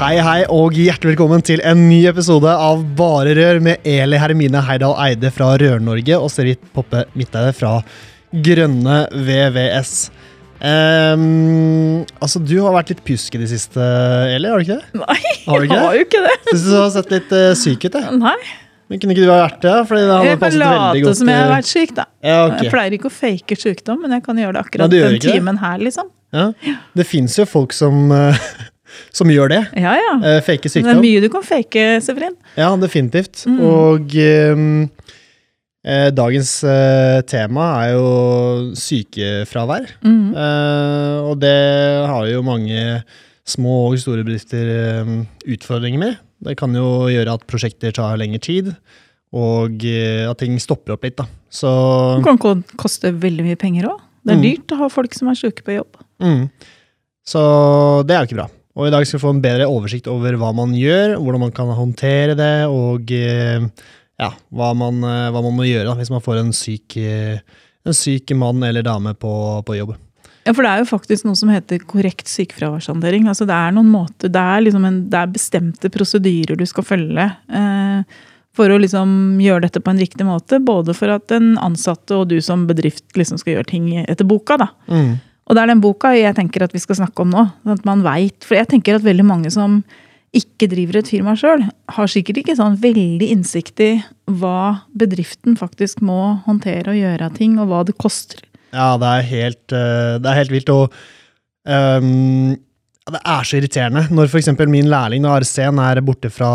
Hei, hei, og hjertelig velkommen til en ny episode av Bare Rør med Eli Hermine Heidal Eide fra Rør-Norge og Serit Poppe Midteide fra Grønne VVS. Um, altså, du har vært litt pjusk i det siste, Eli, har du ikke det? Nei, Har du jeg har jo ikke det. Syns du har sett litt uh, syk ut, jeg. Nei, Men kunne ikke du ha vært det? Fordi det Jeg passet late som jeg har vært syk, da. Ja, okay. Jeg pleier ikke å fake sykdom, men jeg kan gjøre det akkurat Nei, den timen det? her, liksom. ja. Det fins jo folk som, uh, som gjør det. Ja, ja. Uh, fake sykdom. det er mye du kan fake, Severin. Ja, definitivt. Mm. Og eh, dagens uh, tema er jo sykefravær. Mm. Og det har jo mange små og store bedrifter utfordringer med. Det kan jo gjøre at prosjekter tar lengre tid, og at ting stopper opp litt. da. Så Det kan koste veldig mye penger òg. Det er Mm. dyrt å ha folk som er syke på jobb. Mm. Så det er jo ikke bra. Og i dag skal vi få en bedre oversikt over hva man gjør, hvordan man kan håndtere det, og eh, ja, hva man, eh, hva man må gjøre da, hvis man får en syk, eh, en syk mann eller dame på, på jobb. Ja, for det er jo faktisk noe som heter korrekt sykefraværshåndtering. Altså det er noen måter, det er, liksom en, det er bestemte prosedyrer du skal følge eh, for å liksom gjøre dette på en riktig måte. Både for at den ansatte og du som bedrift liksom skal gjøre ting etter boka. da. Mm. Og det er den boka jeg tenker at vi skal snakke om nå. at man vet, For jeg tenker at veldig mange som ikke driver et firma sjøl, har sikkert ikke sånn veldig innsikt i hva bedriften faktisk må håndtere og gjøre av ting, og hva det koster. Ja, det er helt, eh, det er helt vilt. Og um, det er så irriterende når f.eks. min lærling Arsen er borte fra,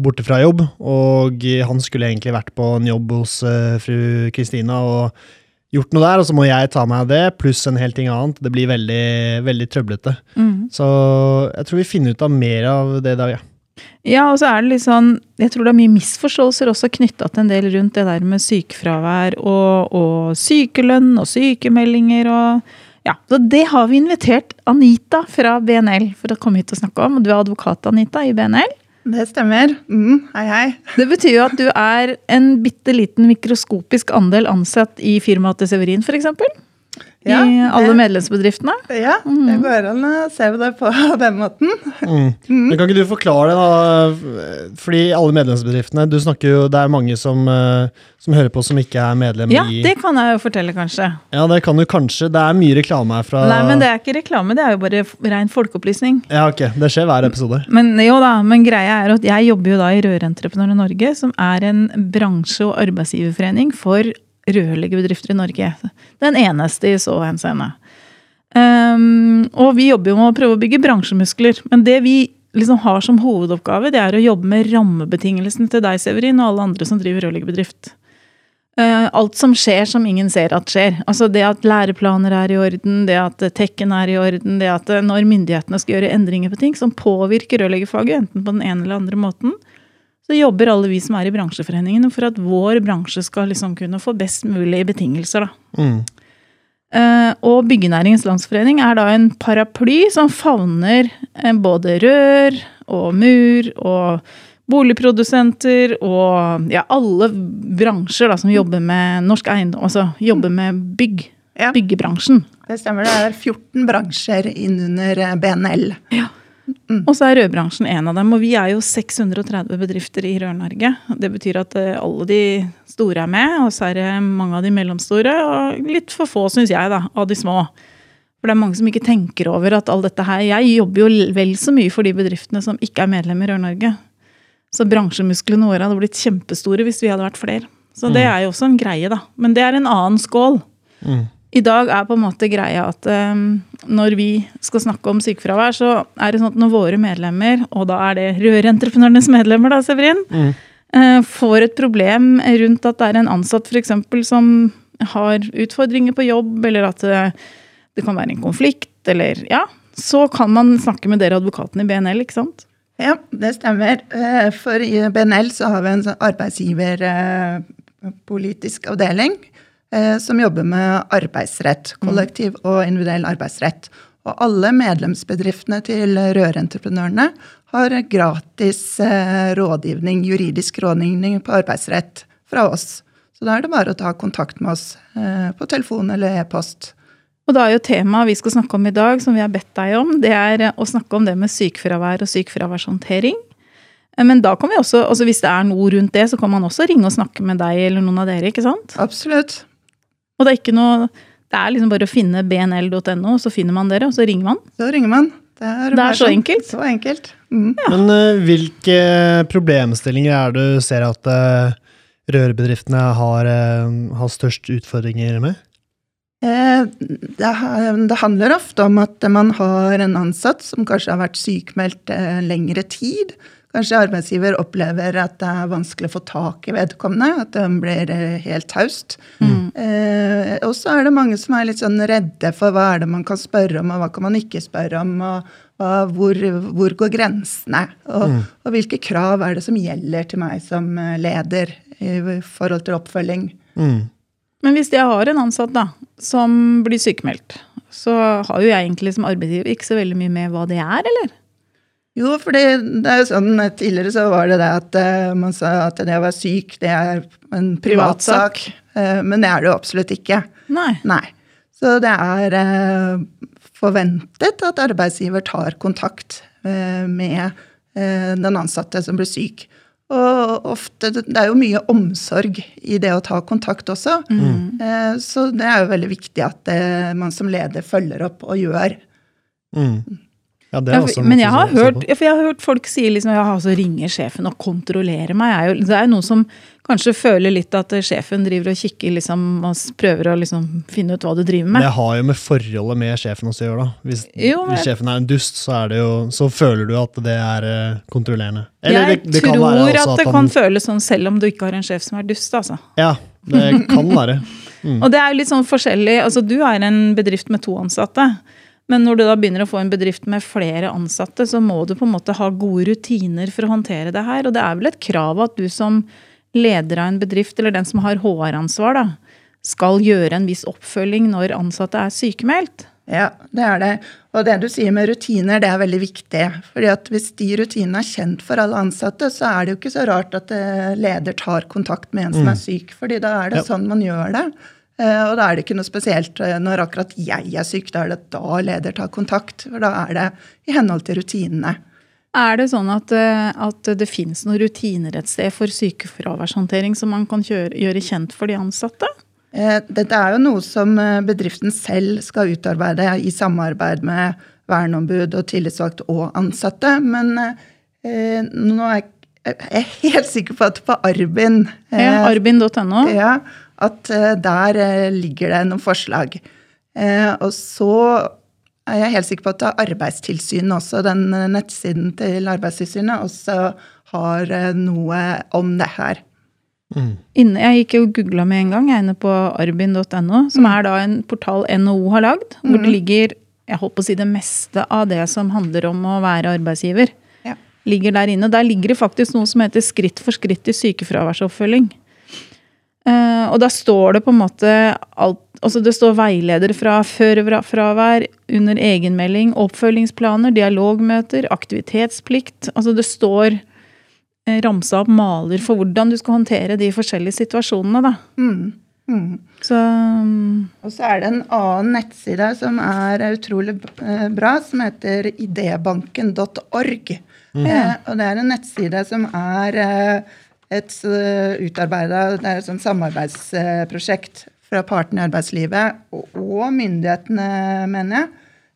borte fra jobb, og han skulle egentlig vært på en jobb hos uh, fru Kristina og gjort noe der, og så må jeg ta meg av det, pluss en hel ting annet. Det blir veldig, veldig trøblete. Så jeg tror vi finner ut av mer av det da, ja. Ja, og så er det litt sånn Jeg tror det er mye misforståelser også knytta til en del rundt det der med sykefravær og, og sykelønn og sykemeldinger og Ja, så det har vi invitert Anita fra BNL for å komme hit og snakke om. Du er advokat, Anita, i BNL. Det stemmer. Mm, hei, hei. Det betyr jo at du er en bitte liten mikroskopisk andel ansatt i firmaet til Severin, f.eks. I alle det- medlemsbedriftene. Ja, det går an å se på det på den måten. Mm. Men kan ikke du forklare det, da? Fordi alle medlemsbedriftene Du snakker jo, Det er mange som, eh, som hører på som ikke er medlem Ja, i det kan jeg jo fortelle, kanskje. Ja, det kan du kanskje. Det er mye reklame her fra Nei, men det er ikke reklame, det er jo bare ren folkeopplysning. Ja, ok. Det skjer hver episode. Men jo da, men greia er at jeg jobber jo da i Rørentreprenører Norge, som er en bransje- og arbeidsgiverforening for rørleggerbedrifter i Norge. Den eneste i så henseende. Um, og vi jobber jo med å prøve å bygge bransjemuskler. Men det vi liksom har som hovedoppgave, det er å jobbe med rammebetingelsene til deg, Severin, og alle andre som driver rørleggerbedrift. Eh, alt som skjer som ingen ser at skjer. Altså det at læreplaner er i orden, det at tekken er i orden, det at eh, når myndighetene skal gjøre endringer på ting som påvirker rørleggerfaget, enten på den ene eller andre måten, så jobber alle vi som er i bransjeforeningene for at vår bransje skal liksom kunne få best mulig betingelser. Da. Mm. Uh, og Byggenæringens Landsforening er da en paraply som favner eh, både rør og mur og boligprodusenter og ja, alle bransjer da, som jobber med norsk eiendom, altså jobber med bygg. Ja, Byggebransjen. det stemmer. Det er 14 bransjer innunder eh, BNL. Og så er rødbransjen en av dem. Og vi er jo 630 bedrifter i Rør-Norge. Det betyr at eh, alle de store er med, og så er det mange av de mellomstore, og litt for få, syns jeg, da, av de små. For det er mange som ikke tenker over at all dette her Jeg jobber jo vel så mye for de bedriftene som ikke er medlem i Rør-Norge. Så bransjemusklene våre hadde blitt kjempestore hvis vi hadde vært flere. Så det er jo også en greie, da. Men det er en annen skål. Mm. I dag er på en måte greia at um, når vi skal snakke om sykefravær, så er det sånn at når våre medlemmer, og da er det rørentreprenørenes medlemmer, da, Severin, Mm. uh, får et problem rundt at det er en ansatt for eksempel, som har utfordringer på jobb, eller at det, det kan være en konflikt, eller ja, så kan man snakke med dere advokatene i BNL, ikke sant? Ja, det stemmer. Eh, For i BNL så har vi en sånn arbeidsgiverpolitisk avdeling eh, som jobber med arbeidsrett. Kollektiv og individuell arbeidsrett. Og alle medlemsbedriftene til rørentreprenørene har gratis eh, rådgivning, juridisk rådgivning på arbeidsrett fra oss. Så da er det bare å ta kontakt med oss eh, på telefon eller e-post. Og da er jo temaet vi skal snakke om i dag, som vi har bedt deg om, det er å snakke om det med sykefravær og sykefraværshåndtering. Eh, Men da kan vi også, altså hvis det er noe rundt det, så kan man også ringe og snakke med deg eller noen av dere, ikke sant? Absolutt. Og det er ikke noe Det er liksom bare å finne bnl.no, så finner man dere, og så ringer man. Så ringer man. Det er, Det er så enkelt. Så enkelt. Mm. Men uh, hvilke problemstillinger er det du ser at uh, rørbedriftene har, uh, har størst utfordringer med? Eh, Det, handler ofte om at man har en ansatt som kanskje har vært sykmeldt lengre tid. Kanskje arbeidsgiver opplever at det er vanskelig å få tak i vedkommende, at den blir helt taust. Eh, og så er det mange som er litt sånn redde for hva er det man kan spørre om, og hva kan man ikke spørre om, og og hvor, hvor går grensene? Og, og hvilke krav er det som gjelder til meg som eh, leder i forhold til oppfølging? Mm. Men hvis jeg har en ansatt da, som blir sykemeldt, så har jo jeg egentlig som arbeidsgiver ikke så veldig mye med hva det er, eller? Jo, for det, er jo sånn Tidligere så var det det at uh, man sa at det å være syk, det er en privatsak. Uh, men det er det jo absolutt ikke. Nei. Nei. Så det er eh, forventet at arbeidsgiver tar kontakt eh, med eh, den ansatte som blir syk. Og ofte, det er jo mye omsorg i det å ta kontakt også. Mm. så det er jo veldig viktig at eh, man som leder følger opp og gjør. Mm. Ja, det er Ja, for, men jeg har, hørt, ja, for jeg har hørt folk si liksom, ja, så ringer sjefen og kontrollerer meg. Er jo, det er jo noen som kanskje føler litt at eh, sjefen driver og kikker liksom, og prøver å liksom, finne ut hva du driver med. Det har jo med forholdet med sjefen også å gjøre. da. Hvis, Jo, men- hvis sjefen er en dust, så, er det jo, så føler du at det er eh, kontrollerende. Eller jeg det- det tror være at også det han- kan føles sånn selv om du ikke har en sjef som er dust. altså. Ja, det kan være. Og det er jo litt sånn forskjellig. altså Du er en bedrift med to ansatte. Men når du da begynner å få en bedrift med flere ansatte, så må du på en måte ha gode rutiner for å håndtere det her. Og det er vel et krav at du som leder av en bedrift, eller den som har HR-ansvar, da, skal gjøre en viss oppfølging når ansatte er sykemeldt. Ja, det er det. Og det du sier med rutiner, det er veldig viktig. Fordi at hvis de rutinene er kjent for alle ansatte, så er det jo ikke så rart at eh, leder tar kontakt med en som er syk. fordi da er det Ja. sånn man gjør det. Eh, Og da er det ikke noe spesielt eh, når akkurat jeg er syk. Da er det da leder tar kontakt. For da er det i henhold til rutinene. Er det sånn at, eh, at det finnes noen rutiner et sted for sykefraværshåndtering som man kan kjøre, gjøre kjent for de ansatte? Eh, Dette er jo noe som eh, bedriften selv skal utarbeide i samarbeid med verneombud og tillitsvalgt og ansatte. Men eh, nå er jeg- er helt sikker på at på Arbin Ja, Arbin.no. ja, at der ligger det noen forslag. Eh, og så er helt sikker på at Arbeidstilsynet også, den eh, nettsiden til Arbeidstilsynet, også har eh, noe om det her. Inne, jeg gikk jo og googla med en gang, jeg er inne på arbin.no, som er da en portal NHO har lagd, hvor det ligger jeg holdt på å si det meste av det som handler om å være arbeidsgiver. Ja. ligger Der inne. Der ligger det faktisk noe som heter Skritt for skritt i sykefraværsoppfølging. Eh, og da står det på en måte alt altså Det står veileder fra før fravær, under egenmelding, oppfølgingsplaner, dialogmøter, aktivitetsplikt. Altså det står uh, ramsa opp maler for hvordan du skal håndtere de forskjellige situasjonene. Da. Mm. Mm. Så um, Og så er det en annen nettside som er utrolig eh, bra, som heter idébanken.org. Uh, og det er en nettside som er eh, et uh, utarbeida samarbeidsprosjekt fra partene i arbeidslivet og, myndighetene, mener jeg.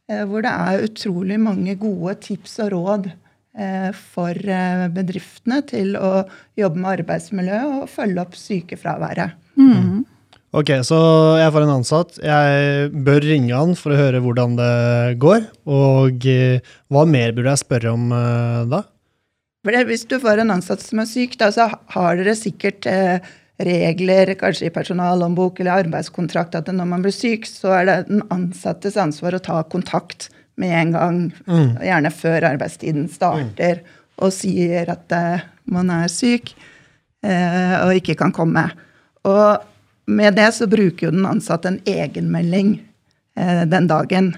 eh, hvor det er utrolig mange gode tips og råd eh, for eh, bedriftene til å jobbe med arbeidsmiljø og følge opp sykefraværet. Ok, så jeg får en ansatt. Jeg bør ringe han for å høre hvordan det går. Og eh, hva mer burde jeg spørre om eh, da? Hvis du får en ansatt som er syk, da, så har dere sikkert eh, regler, kanskje i personalhåndbok eller arbeidskontrakt, at når man blir syk, så er det den ansattes ansvar å ta kontakt med en gang, gjerne før arbeidstiden starter, og sier at eh, man er syk eh, og ikke kan komme. Og med det så bruker jo den ansatte en egenmelding eh, den dagen.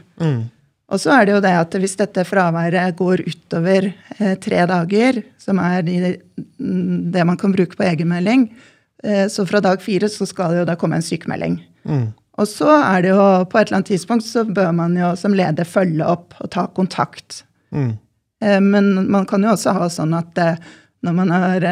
Og så er det jo det at hvis dette fraværet går utover eh, tre dager, som er de, det man kan bruke på egenmelding, eh, så fra dag fire så skal det jo da komme en sykemelding. Og så er det jo på et eller annet tidspunkt så bør man jo som leder følge opp og ta kontakt. Eh, Men man kan jo også ha sånn at når man har,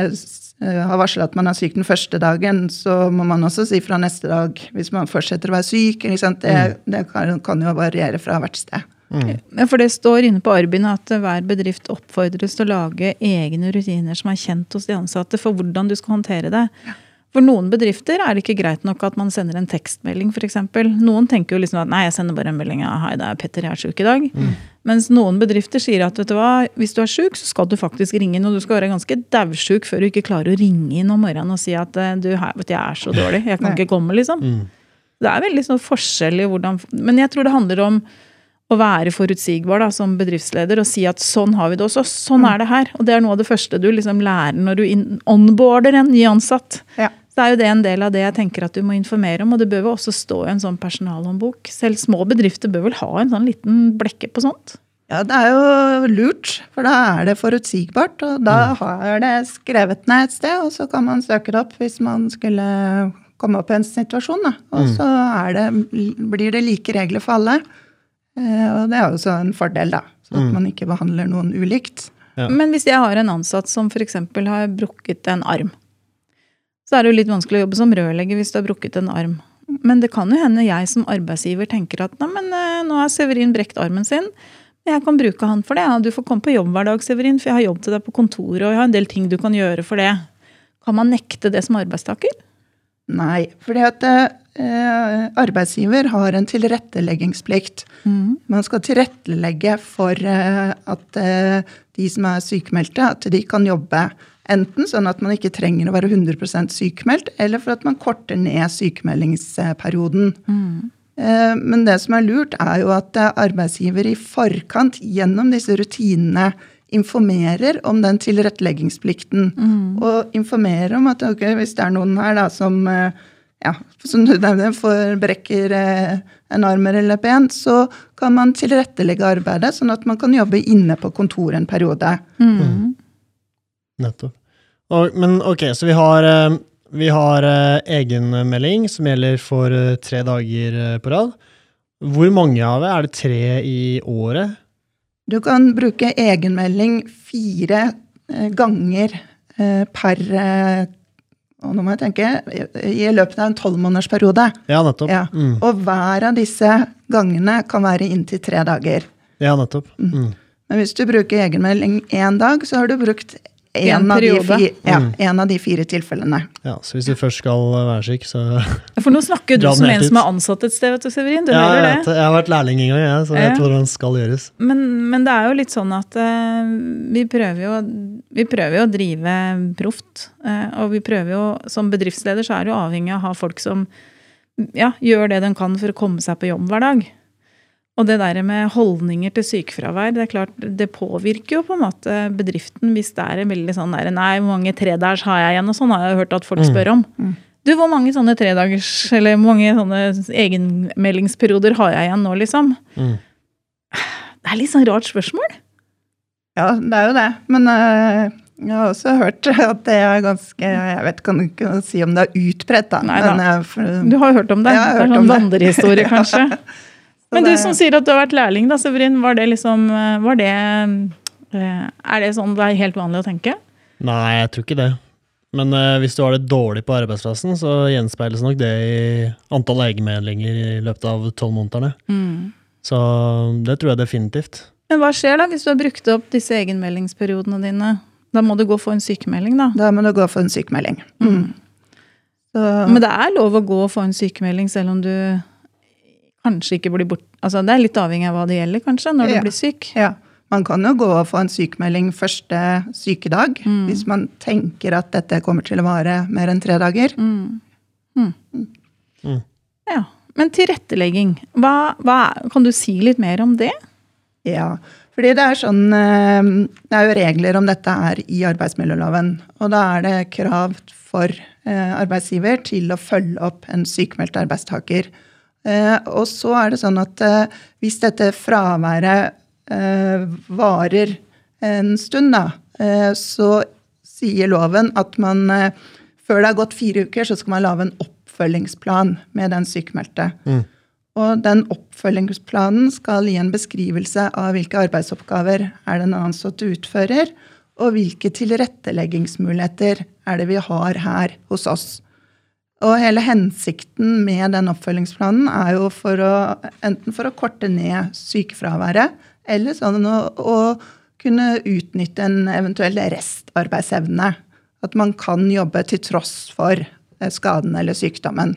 har varsla at man er syk den første dagen, så må man også si fra neste dag hvis man fortsetter å være syk. Det, det kan, kan jo variere fra hvert sted. Ja, For det står inne på Arbin at hver bedrift oppfordres til å lage egne rutiner som er kjent hos de ansatte for hvordan du skal håndtere det. For noen bedrifter er det ikke greit nok at man sender en tekstmelding f.eks. Noen tenker jo liksom at nei, jeg sender bare en melding av hei, det er Petter, jeg er sjuk i dag. Mens noen bedrifter sier at vet du hva, hvis du er sjuk, så skal du faktisk ringe inn. Og du skal være ganske daudsjuk før du ikke klarer å ringe inn om morgenen og si at eh, du, vet du, jeg er så dårlig, jeg kan Nei. ikke komme, liksom. Det er veldig sånn forskjell i hvordan Men jeg tror det handler om å være forutsigbar da, som bedriftsleder og si at sånn har vi det også, sånn er det her. Og det er noe av det første du liksom lærer når du onboarder en ny ansatt. Ja. Så er jo det en del av det jeg tenker at du må informere om, og det bør jo også stå i en sånn personalhåndbok. Selv små bedrifter bør vel ha en sånn liten blekke på sånt? Ja, det er jo lurt, for da er det forutsigbart. Og da har det skrevet ned et sted, og så kan man søke det opp hvis man skulle komme opp i en situasjon. Da. Og så er det, blir det like regler for alle. Eh, Og det er jo også en fordel, da. Så at man ikke behandler noen ulikt. Ja. Men hvis jeg har en ansatt som f.eks. har brukket en arm, så er det jo litt vanskelig å jobbe som rørlegger hvis du har brukket en arm. Men det kan jo hende jeg som arbeidsgiver tenker at Nei, men, eh, nå har Severin brekt armen sin. Jeg kan bruke han for det. Ja, du får komme på jobb hver dag, Severin, for jeg har jobb til deg på kontoret, og jeg har en del ting du kan gjøre for det. Kan man nekte det som arbeidstaker? Nei, fordi at eh, arbeidsgiver har en tilretteleggingsplikt. Man skal tilrettelegge for eh, at eh, de som er sykemeldte, at de kan jobbe. Enten sånn at man ikke trenger å være 100% sykemeldt, eller for at man korter ned sykemeldingsperioden. Eh, Men det som er lurt, er jo at eh, arbeidsgiver i forkant gjennom disse rutinene informerer om den tilretteleggingsplikten. Og informerer om at okay, hvis det er noen her da, som eh, ja, som du nevner, får brekker eh, en arm eller et ben, så kan man tilrettelegge arbeidet, sånn at man kan jobbe inne på kontoret en periode. Nettopp. Og, men ok, så vi har, eh, vi har egenmelding som gjelder for tre dager på rad. Hvor mange av det? Er det tre i året? Du kan bruke egenmelding fire eh, ganger eh, per eh, og nå må jeg tenke, i i løpet av en tolvmånedersperiode. Ja, nettopp. Ja. Mm. Og hver av disse gangene kan være inntil tre dager. Ja, nettopp. Mm. Men hvis du bruker egenmelding én dag, så har du brukt En en av, de fi, ja, Mm. en av de fire tilfellene. Ja, så hvis du først skal være syk, så For nå snakker du som en som er ansatt et sted, vet du, Severin. Du ja, hører jeg, det. jeg har vært lærling en gang, jeg, så jeg Ja. vet hvordan det skal gjøres. Men, men det er jo litt sånn at uh, vi, prøver jo, vi prøver jo å drive proft. Uh, og vi prøver jo, som bedriftsleder så er det jo avhengig av å ha folk som ja, gjør det de kan for å komme seg på jobb hver dag. Og det der med holdninger til sykefravær, det er klart, det påvirker jo på en måte bedriften hvis det er en veldig sånn der Nei, hvor mange tredagers har jeg igjen? Og sånn har jeg hørt at folk spør om. Du, hvor mange sånne tredagers, eller hvor mange sånne egenmeldingsperioder har jeg igjen nå, liksom? Mm. Det er litt sånn rart spørsmål. Ja, det er jo det. Men øh, jeg har også hørt at det er ganske Jeg vet kan ikke si om det er utbredt, da. Nei da. Men, øh, for, Du har jo hørt om det. Ja, jeg har det er hørt sånn vandrehistorie, kanskje. Men du som sier at du har vært lærling, da, Severin. Var det liksom var det, eh, Er det sånn det er helt vanlig å tenke? Nei, jeg tror ikke det. Men uh, hvis du har det dårlig på arbeidsplassen, så gjenspeiles nok det i antall egenmeldinger i løpet av tolv månedene. Mm. Så det tror jeg definitivt. Men hva skjer da hvis du har brukt opp disse egenmeldingsperiodene dine? Da må du gå for en sykemelding, da. Da må du gå for en sykemelding. Mm. Så, Men det er lov å gå og få en sykemelding selv om du kanskje ikke blir bort... Altså, det er litt avhengig av hva det gjelder, kanskje, når Ja. du blir syk. ja. Man kan jo gå og få en sykemelding første sykedag hvis man tenker at dette kommer til å vare mer enn tre dager. Ja. Men tilrettelegging, hva, hva, er- kan du si litt mer om det? Ja, fordi det er sånn eh, Det er jo regler om dette her i arbeidsmiljøloven. Og da er det krav for eh, arbeidsgiver til å følge opp en sykemeldt arbeidstaker. Eh, Og så er det sånn at eh, hvis dette fraværet eh, varer en stund, da, eh, så sier loven at man før det har gått fire uker, så skal man lage en oppfølgingsplan med den sykemeldte. Og den oppfølgingsplanen skal gi en beskrivelse av hvilke arbeidsoppgaver er den ansatte utfører, og hvilke tilretteleggingsmuligheter er det vi har her hos oss. Og hele hensikten med den oppfølgingsplanen er jo for å, enten for å korte ned sykefraværet, eller sånn å, å kunne utnytte en eventuell restarbeidsevne. At man kan jobbe til tross for eh, skaden eller sykdommen.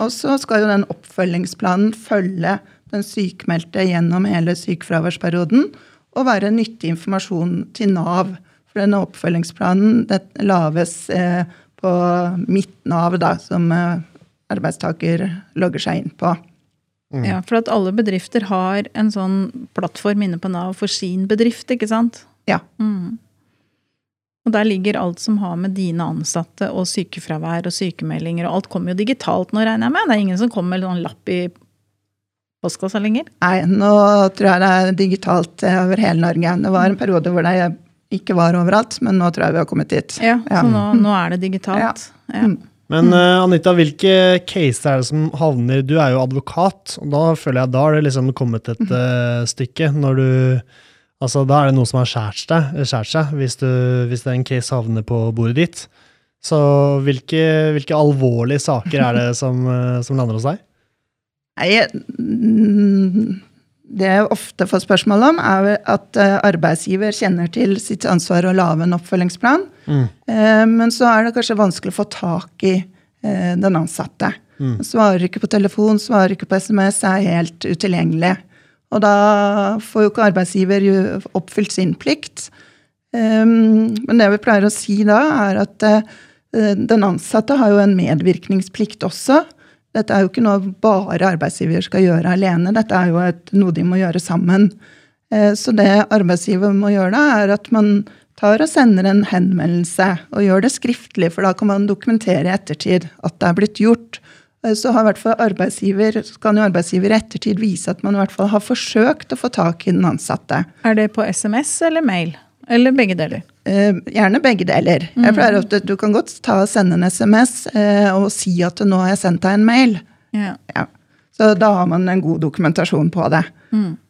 Og så skal jo den oppfølgingsplanen følge den sykmeldte gjennom hele sykefraværsperioden og være nyttig informasjon til Nav. For denne oppfølgingsplanen det laves eh, på mitt Nav, da, som eh, arbeidstaker logger seg inn på. Ja, For at alle bedrifter har en sånn plattform inne på Nav for sin bedrift, ikke sant? Ja. Og der ligger alt som har med dine ansatte og sykefravær og sykemeldinger, og alt kommer jo digitalt nå, regner jeg med? Det er ingen som kommer med en sånn lapp i postkassa lenger? Nei, nå tror jeg det er digitalt eh, over hele Norge. Det var en periode hvor det ikke var overalt, men nå tror jeg vi har kommet dit. Ja, Ja. så nå, nå er det digitalt. Ja. Ja. Men uh, Anita, hvilke caser er det som havner Du er jo advokat, og da føler jeg da har det liksom kommet et uh, stykke. Når du Altså, da er det noe som har skåret seg, hvis, du, hvis det er en case havner på bordet ditt. Så hvilke, hvilke alvorlige saker er det som, uh, som lander hos deg? Nei, mm, det jeg ofte får spørsmål om, er at eh, arbeidsgiver kjenner til sitt ansvar å lage en oppfølgingsplan. Mm. Men så er det kanskje vanskelig å få tak i eh, den ansatte. Svarer ikke på telefon, svarer ikke på SMS, er helt utilgjengelig. Og da får jo ikke arbeidsgiver oppfylt sin plikt. Um, Men det vi pleier å si da, er at eh, den ansatte har jo en medvirkningsplikt også. Dette er jo ikke noe bare arbeidsgiver skal gjøre alene, dette er jo et, noe de må gjøre sammen. Eh, Så det arbeidsgiver må gjøre da, er at man tar og sender en henvendelse, og gjør det skriftlig, for da kan man dokumentere i ettertid at det er blitt gjort. Eh, Så har hvert arbeidsgiver, kan jo arbeidsgiver i ettertid vise at man i hvert fall har forsøkt å få tak i den ansatte. Er det på SMS eller mail? Eller begge deler? Eh, gjerne begge deler. Jeg pleier ofte, Du kan godt ta og sende en SMS uh, og si at 'nå har jeg sendt deg en mail'. Yeah. Ja. Så da har man en god dokumentasjon på det.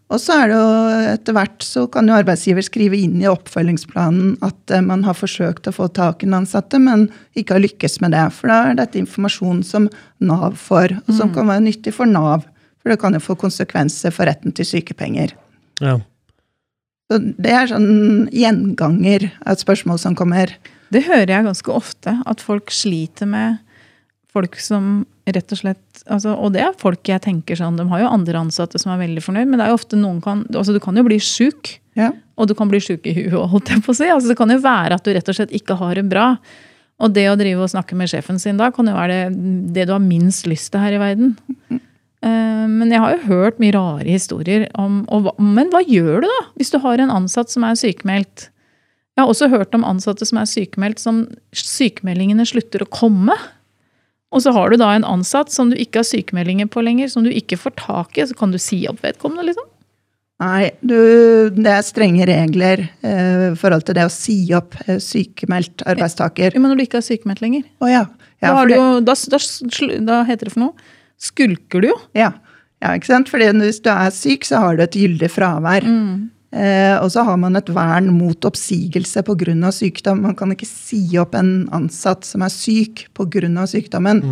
Og så er det jo etter hvert så kan jo arbeidsgiver skrive inn i oppfølgingsplanen at uh, man har forsøkt å få tak i den ansatte, men ikke har lykkes med det. For da er dette informasjon som Nav får, og som kan være nyttig for Nav. For det kan jo få konsekvenser for retten til sykepenger. Ja. Så det er sånn gjenganger et spørsmål som kommer. Det hører jeg ganske ofte, at folk sliter med folk som rett og slett altså, Og det er folk jeg tenker sånn, de har jo andre ansatte som er veldig fornøyd, men det er jo ofte noen kan altså Du kan jo bli sjuk, Ja. og du kan bli sjuk i huet, holdt jeg på å si. Altså, det kan jo være at du rett og slett ikke har det bra. Og det å drive og snakke med sjefen sin da, kan jo være det, det du har minst lyst til her i verden. Eh, Men jeg har jo hørt mye rare historier om og Men hva gjør du da, hvis du har en ansatt som er sykemeldt? Jeg har også hørt om ansatte som er sykemeldt, som sykemeldingene slutter å komme. Og så har du da en ansatt som du ikke har sykemeldinger på lenger, som du ikke får tak i, så kan du si opp vedkommende, liksom. Nei, du, det er strenge regler eh, i forhold til det å si opp eh, sykemeldt arbeidstaker. Ja, men når du ikke har sykemeldt lenger, Å ja. Ja, da, det- jo, da, da, da heter det for noe Skulker du jo. ja. ja, ikke sant? Fordi hvis du er syk, så har du et gyldig fravær. Eh, og så har man et vern mot oppsigelse pga. sykdom. Man kan ikke si opp en ansatt som er syk pga. sykdommen.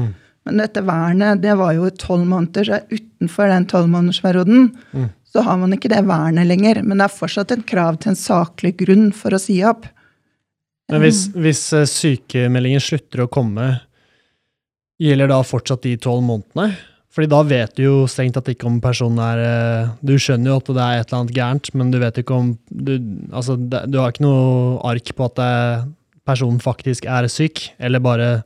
Men dette vernet det var jo i tolv måneder, så utenfor den tolvmånedersperioden så har man ikke det vernet lenger. Men det er fortsatt et krav til en saklig grunn for å si opp. Men hvis, hvis eh, sykemeldingen slutter å komme, gjelder da fortsatt de tolv månedene? Fordi da vet du jo strengt tatt ikke om personen er eh, Du skjønner jo at det er et eller annet gærent, men du vet ikke om Du, altså, du har ikke noe ark på at personen faktisk er syk, eller bare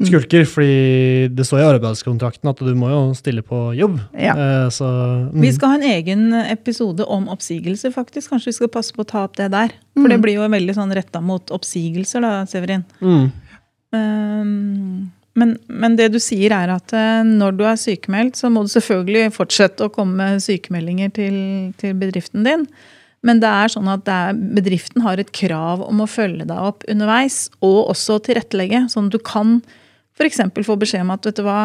Mm. skulker. Fordi det står i arbeidskontrakten at du må jo stille på jobb. Ja. Eh, så mm. Vi skal ha en egen episode om oppsigelser, faktisk. Kanskje vi skal passe på å ta opp det der. For det Mm. blir jo veldig sånn retta mot oppsigelser, da, Severin. mm. Um, men, men det du sier er at eh, når du er sykemeldt, så må du selvfølgelig fortsette å komme med sykemeldinger til, til bedriften din. Men det er sånn at er, bedriften har et krav om å følge deg opp underveis, og også tilrettelegge. Sånn at du kan f.eks. få beskjed om at vet du hva,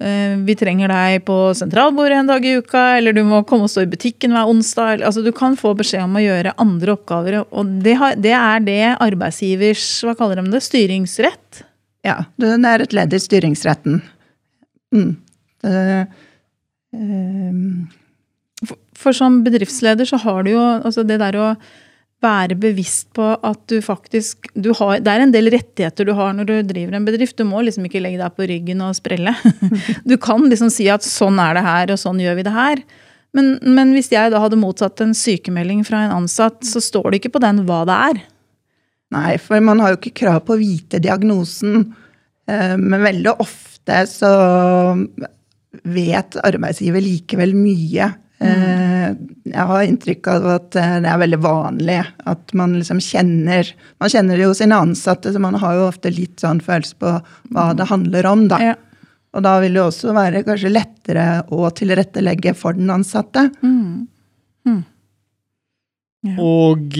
eh, vi trenger deg på sentralbordet en dag i uka, eller du må komme og stå i butikken hver onsdag. Altså, du kan få beskjed om å gjøre andre oppgaver, og det, har, det er det arbeidsgivers hva kaller de det, styringsrett. Ja, den er et ledd i styringsretten. Mm. Det, um. For, for som bedriftsleder så har du jo altså det der å være bevisst på at du faktisk du har, Det er en del rettigheter du har når du driver en bedrift. Du må liksom ikke legge deg på ryggen og sprelle. Du kan liksom si at sånn er det her, og sånn gjør vi det her. Men, men hvis jeg da hadde mottatt en sykemelding fra en ansatt, så står det ikke på den hva det er. Nei, for man har jo ikke krav på å vite diagnosen. Eh, Men veldig ofte så vet arbeidsgiver likevel mye. Eh, Jeg har inntrykk av at eh, det er veldig vanlig at man liksom kjenner Man kjenner jo sine ansatte, så man har jo ofte litt sånn følelse på hva det handler om, da. Ja. Og da vil det også være kanskje lettere å tilrettelegge for den ansatte. Mm. Mm. Ja. Og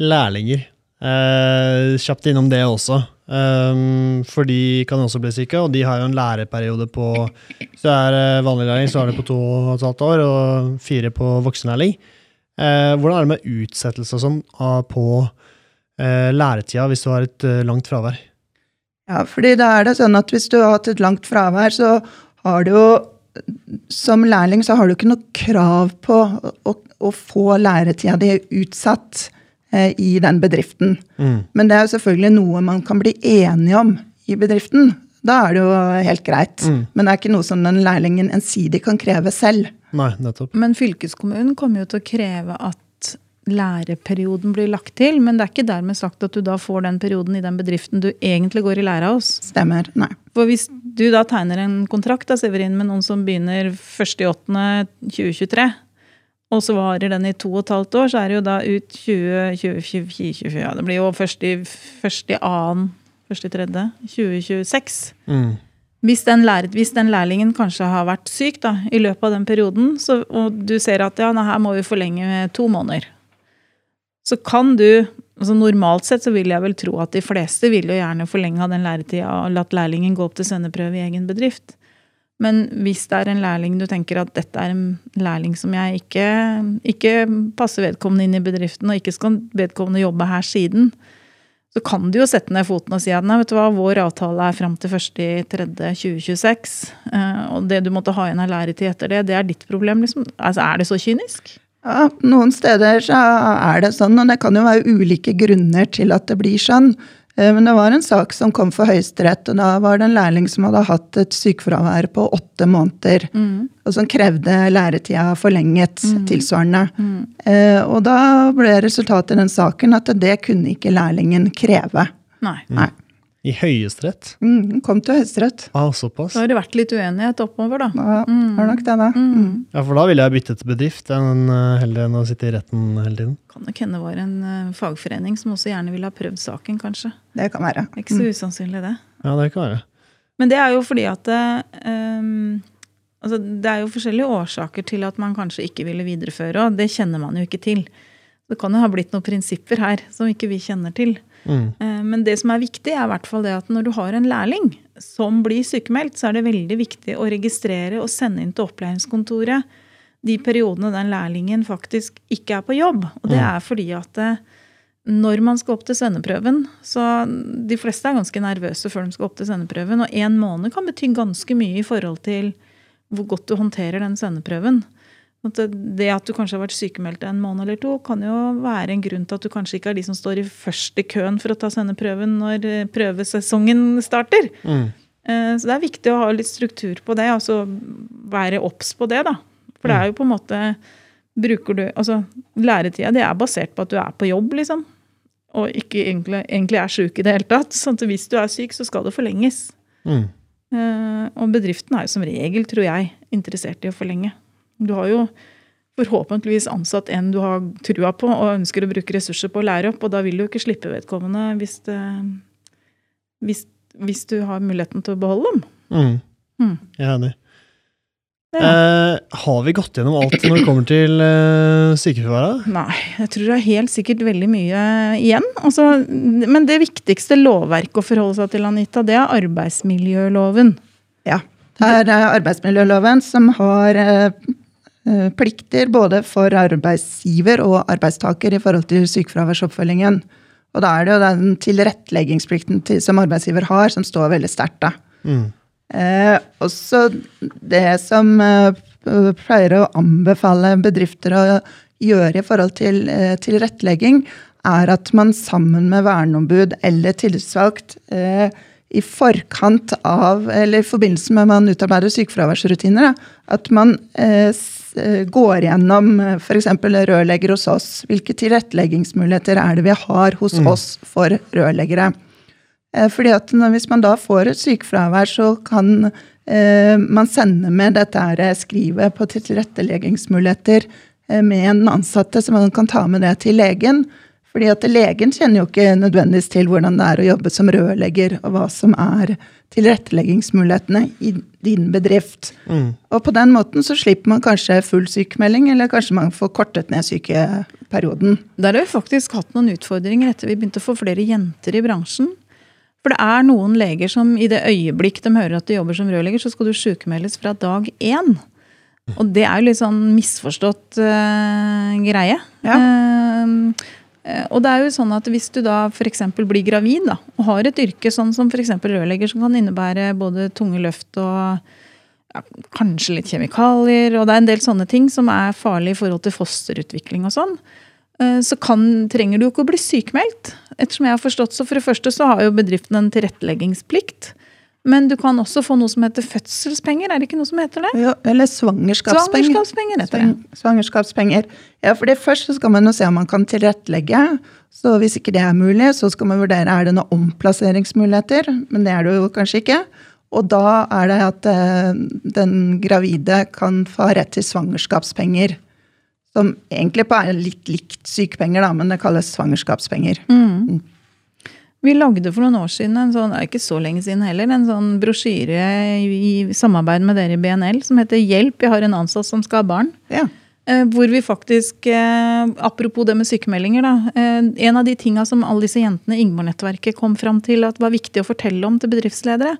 lærlinger. Eh, kjapt innom det også. Um, for de kan også bli syke, og de har jo en læreperiode på Hvis du er eh, vanlig lærling, så er det på to og et halvt år, og fire på voksenlærling. Eh, hvordan er det med utsettelse sånn på eh, læretida hvis du har et eh, langt fravær? Ja, fordi da er det sånn at hvis du har hatt et langt fravær, så har du jo Som lærling så har du ikke noe krav på å, å få læretida di utsatt i den bedriften. Mm. Men det er jo selvfølgelig noe man kan bli enige om i bedriften. Da er det jo helt greit. Mm. Men det er ikke noe som den lærlingen ensidig kan kreve selv. Nei, nettopp. Men fylkeskommunen kommer jo til å kreve at læreperioden blir lagt til, men det er ikke dermed sagt at du da får den perioden i den bedriften du egentlig går i lære hos. Stemmer. Nei. For hvis du da tegner en kontrakt da, Severin, med noen som begynner 1.8.2023, og så varer den i to og et halvt år, så er det jo da ut 2024 Ja, det blir jo først i første annen Første tredje 2026. Mm. Hvis den, lærer, hvis den lærlingen kanskje har vært syk da, i løpet av den perioden, så, og du ser at ja, her må vi forlenge med to måneder, så kan du altså Normalt sett så vil jeg vel tro at de fleste vil jo gjerne forlenge den læretida og latt lærlingen gå opp til svenneprøve i egen bedrift. Men hvis det er en lærling du tenker at dette er en lærling som jeg ikke, ikke passer vedkommende inn i bedriften, og ikke skal vedkommende jobbe her siden, så kan du jo sette ned foten og si at nei, vet du hva, vår avtale er fram til 1.3.2026. eh, Og det du måtte ha igjen av læretid etter det, det er ditt problem. liksom. Altså, Er det så kynisk? Ja, noen steder så er det sånn, og det kan jo være ulike grunner til at det blir sånn. Eh, Men det var en sak som kom for Høyesterett, og da var det en lærling som hadde hatt et sykefravær på åtte måneder, og som krevde læretida forlenget tilsvarende. Eh, Og da ble resultatet i den saken at det kunne ikke lærlingen kreve. Nei. Nei. I Høyesterett? Mm, kom til Høyesterett. Ah, såpass? Da har det vært litt uenighet oppover, da. Ja, var nok det, da. Mm. Ja, for da ville jeg byttet bedrift enn uh, heller enn å sitte i retten hele tiden. Kan nok hende var en uh, fagforening som også gjerne ville ha prøvd saken, kanskje. Det kan være. Ikke så usannsynlig, det. Ja, det kan være. Men det er jo fordi at eh, um, altså Det er jo forskjellige årsaker til at man kanskje ikke ville videreføre, og det kjenner man jo ikke til. Det kan jo ha blitt noen prinsipper her som ikke vi kjenner til. Mm. Eh, Men det som er viktig, er i hvert fall det at når du har en lærling som blir sykemeldt, så er det veldig viktig å registrere og sende inn til opplæringskontoret de periodene den lærlingen faktisk ikke er på jobb. Og det Mm. er fordi at eh, når man skal opp til svenneprøven så De fleste er ganske nervøse før de skal opp til svenneprøven. og én måned kan bety ganske mye i forhold til hvor godt du håndterer den sendeprøven. At det- at du kanskje har vært sykemeldt en måned eller to, kan jo være en grunn til at du kanskje ikke er de som står i første køen for å ta sendeprøven når eh, prøvesesongen starter. Mm. Eh, Så det er viktig å ha litt struktur på det, altså være obs på det, da. For det er jo på en måte Bruker du Altså, læretida det er basert på at du er på jobb, liksom. Og ikke egentlig, egentlig er sjuk i det hele tatt. Sånn at hvis du er syk, så skal det forlenges. Mm. Eh, Og bedriften er jo som regel, tror jeg, interessert i å forlenge. Du har jo forhåpentligvis ansatt en du har trua på og ønsker å bruke ressurser på å lære opp, og da vil du jo ikke slippe vedkommende hvis, det, hvis, hvis du har muligheten til å beholde dem. Mm. Mm. Jeg er enig. Ja. Eh, har vi gått gjennom alt når det kommer til eh, sykefraværet? Nei, jeg tror det er helt sikkert veldig mye igjen. Altså, men det viktigste lovverket å forholde seg til, Anita, det er arbeidsmiljøloven. Ja. Det er eh, arbeidsmiljøloven som har eh, eh, plikter både for arbeidsgiver og arbeidstaker i forhold til sykefraværsoppfølgingen. Og da er det jo den tilretteleggingsplikten til, som arbeidsgiver har, som står veldig sterkt. da. Mm. Eh, også det som eh, pleier å anbefale bedrifter å gjøre i forhold til eh, tilrettelegging, er at man sammen med verneombud eller tillitsvalgt eh, i forkant av, eller i forbindelse med at man utarbeider sykefraværsrutiner, at man eh, eh, går gjennom f.eks. rørlegger hos oss. Hvilke tilretteleggingsmuligheter er det vi har hos oss for rørleggere? Eh, Fordi at Hvis man da får et sykefravær, så kan eh, man sende med dette eh, skrivet på tilretteleggingsmuligheter eh, med en ansatte, så man kan ta med det til legen. Fordi at legen kjenner jo ikke nødvendigvis til hvordan det er å jobbe som rørlegger, og hva som er tilretteleggingsmulighetene i din bedrift. Mm. Og på den måten så slipper man kanskje full sykemelding, eller kanskje man får kortet ned sykeperioden. Der har vi faktisk hatt noen utfordringer etter vi begynte å få flere jenter i bransjen. For det er noen leger som i det øyeblikk de hører at du jobber som rørlegger, så skal du sykemeldes fra dag én. Og det er jo litt sånn misforstått uh, greie. Ja. Eh, og det er jo sånn at hvis du da f.eks. blir gravid da, og har et yrke sånn som f.eks. rørlegger, som kan innebære både tunge løft og ja, kanskje litt kjemikalier, og det er en del sånne ting som er farlig i forhold til fosterutvikling og sånn, eh, så kan, trenger du jo ikke å bli sykemeldt. Ettersom jeg har forstått, så For det første så har jo bedriften en tilretteleggingsplikt. Men du kan også få noe som heter fødselspenger. Er det ikke noe som heter det? Jo, eller svangerskapspenger. Svangerskapspenger heter det. Svangerskapspenger. Ja, for det Først så skal man jo se om man kan tilrettelegge. Så Hvis ikke det er mulig, så skal man vurdere er det noen omplasseringsmuligheter. Men det er det jo kanskje ikke. Og da er det at eh, den gravide kan få rett til svangerskapspenger. Som egentlig er litt likt sykepenger, da, men det kalles svangerskapspenger. Mm. Vi lagde for noen år siden, en sånn, ikke så lenge siden heller, en sånn brosjyre i, samarbeid med dere i BNL som heter 'Hjelp, jeg har en ansatt som skal ha barn'. Ja. Eh, Hvor vi faktisk, eh, apropos det med sykemeldinger, da, eh, en av de tinga som alle disse jentene i Ingeborg-nettverket kom fram til at var viktig å fortelle om til bedriftsledere,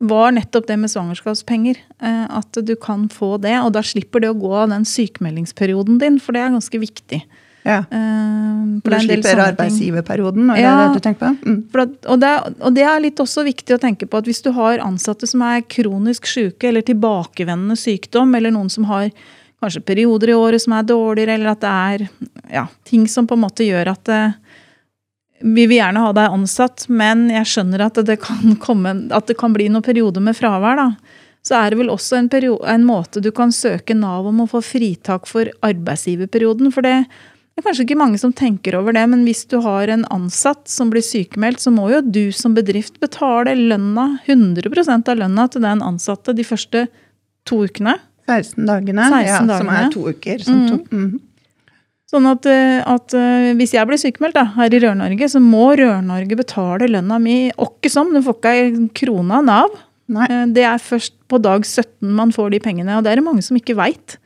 var nettopp det med svangerskapspenger. At du kan få det, og da slipper det å gå av den sykemeldingsperioden din, for det er ganske viktig. Ja. Uh, For du slipper arbeidsgiverperioden, er Ja. det det du tenker på? Mm. At, og, det, og det er litt også viktig å tenke på at hvis du har ansatte som er kronisk syke eller tilbakevendende sykdom, eller noen som har kanskje perioder i året som er dårligere, eller at det er ja, ting som på en måte gjør at det, vi vil gjerne ha deg ansatt, men jeg skjønner at det kan, komme, at det kan bli noen perioder med fravær. da. Så er det vel også en, periode, en måte du kan søke Nav om å få fritak for arbeidsgiverperioden. For det det er kanskje ikke mange som tenker over det, men hvis du har en ansatt som blir sykemeldt, så må jo du som bedrift betale lønna, 100% av lønna til den ansatte de første to ukene. 16 dagene, 16 ja, som er to uker. Som to, mm. Sånn at, eh, at eh, hvis jeg blir sykemeldt da, her i Rør-Norge, så må Rør-Norge betale lønna mi åkke som. Du får ikke ei krone av Nav. Nei. Eh, Det er først på dag 17 man får de pengene, og det er det mange som ikke veit.